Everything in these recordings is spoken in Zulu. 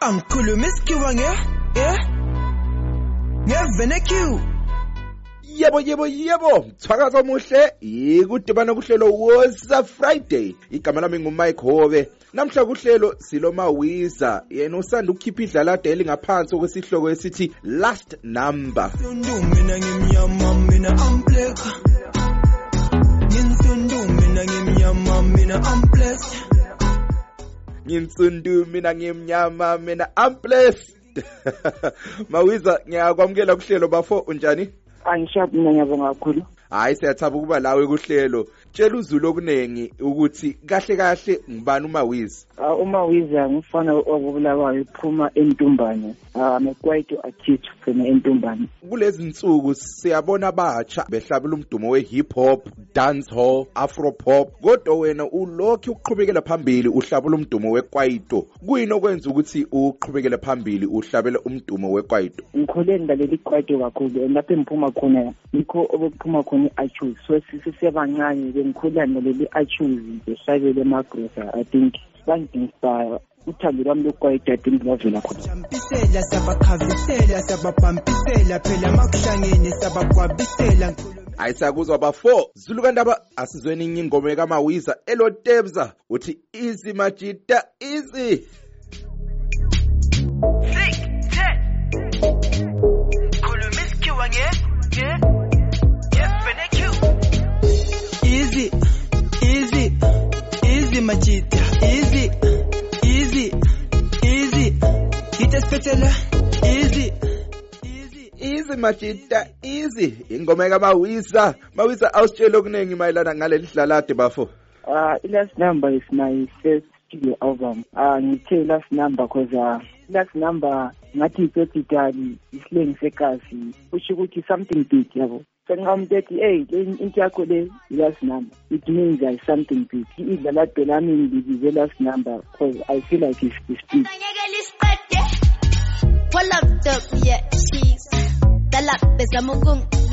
angikhuluma isikhiwa nge eh? Ngeveneq yebo yebo yebo. Mthwakazo omuhle ikudibana kuhlelo wosa friday. Igama lami ngumike hove namhla kuhlelo siloma wiza yena usanda ukukhipha idlalade elingaphansi kwesihloko esithi last number. Mina ngimnyama mina ampleka nginsundu mina ngimnyama mina amplesa nginsundu mina ngimnyama mina i'm blessed. Mawiza ngiyakwamukela kuhlelo bafo unjani? Angishapi mina ngiyabonga kakhulu. Hayi siyathaba ukuba lawe kuhlelo tshela uzulu okuningi ukuthi kahle kahle ngibani umawizi? Ah, uma wiza ngumfana wakubulawayo uphuma entumbane. Um ekwaito artist from entumbane. Kulezi nsuku siyabona abatsha behlabela umdumo we-hip hop dance hall afro pop. Kodwa wena ulokhu uqhubekela phambili uhlabela umdumo wekwaito kuyini okwenza ukuthi uqhubekele phambili uhlabele umdumo wekwaito ngikhule ngilalela ikwaito kakhulu. And lapho engiphuma khona yikho obekuphuma khona i-achus so sisebancane bengikhulana leli achoes ngehlabela emagrosa i think bangi-inspire lwami lokukwayita i think lavela khonasiyabakhavusela phela makuhlangene siyabagwabisela ayisakuzwa bafo zulukandaba asizweni inye ingoma ekamawiza elotebza uthi izi majita izi Six, ten. Majita easy easy easy. Ngithe siphethela easy easy. Easy majita easy. Ingoma kamawiza mawiza awusitshele okuningi mayelana ngaleli dlalade bafo? Uh, last number is my first studio album. Uh, ngithe last number cause uh, last number ngathi ipepitali isilengi sekasi kusho ukuthi something big yabo sengingamuntu ethi hey le into yakho le i-last number it means uh, something big idlalade lami ngibize last number cause i feel like it's, big Pull up the yeah cheese. Dala bezama ukungisa.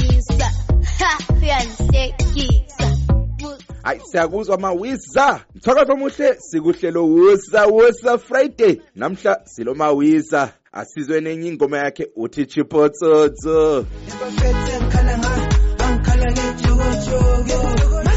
Hayi siyakuzwa mawiza mthakazo omuhle sikuhlelo wosa wosa friday. Namhla silo mawiza asizwe nenye ingoma yakhe uthi chipotsotso. Ipafethe ngikhala nga angikhala ngejokojoko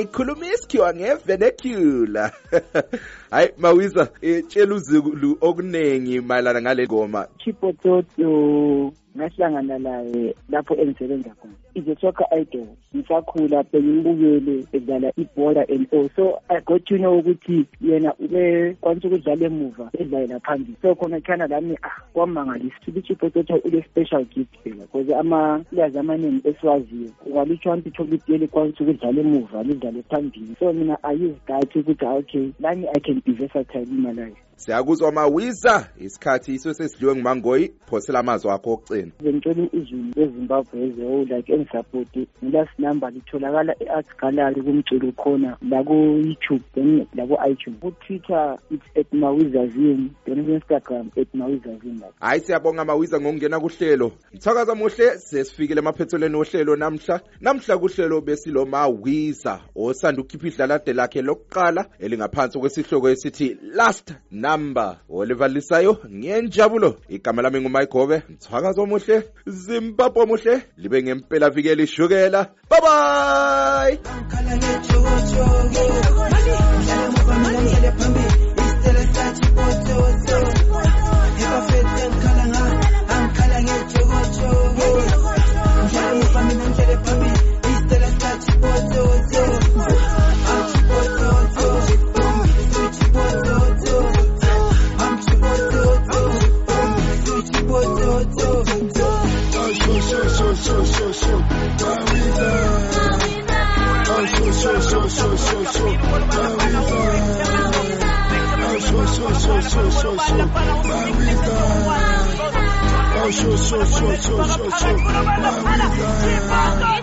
ngikhuluma isikhiwa ngevenecula hayi mawiza eh, tshela uzulu okuningi mayelana ngale ngoma. Chipototo ngahlangana laye lapho engisebenza khona. Ize soccer idol ngisakhula bengimubukele edlala ibhola and all so i got to know ukuthi yena ube kwanisa ukudlala emuva edlalela phambili so khona khana lami ah kwamangalisa ukuthi uchipototo ule-special gift phela because ama-players amaningi esiwaziyo ungalitsho wanti uthola likwanisa ukudlala emuva lidlale phambili so mina i use that ukuthi okay lami i can be versatile in my life siyakuzwa mawiza isikhathi iso sesidliwe ngumangoyi phosela amazwi akho okugcina bengicela izulu lezimbabwe ezewo like engisapoti ngilast number litholakala e-art gallery kumculo khona laku-youtube then laku-itunes ku-twitter it's at mawizazin then ku-instagram at mawizazin lapho hayi siyabonga mawiza ngokungena kuhlelo. Mthakaza muhle sesifikile emaphethelweni ohlelo namhla. Namhla kuhlelo besilo mawiza osanda ukukhipha idlalade lakhe lokuqala elingaphansi kwesihloko esithi last number olivalisayo ngenjabulo. Igama lami ngumayigove mthakazo omuhle zimbabwe omuhle libe ngempela vikela ishukela bye bye sure, sure, sure, sure, sure, sure. Navidad. Oh, sure, sure, sure, sure, sure, sure. Navidad. Oh, sure, sure, sure, sure, sure, sure. Navidad.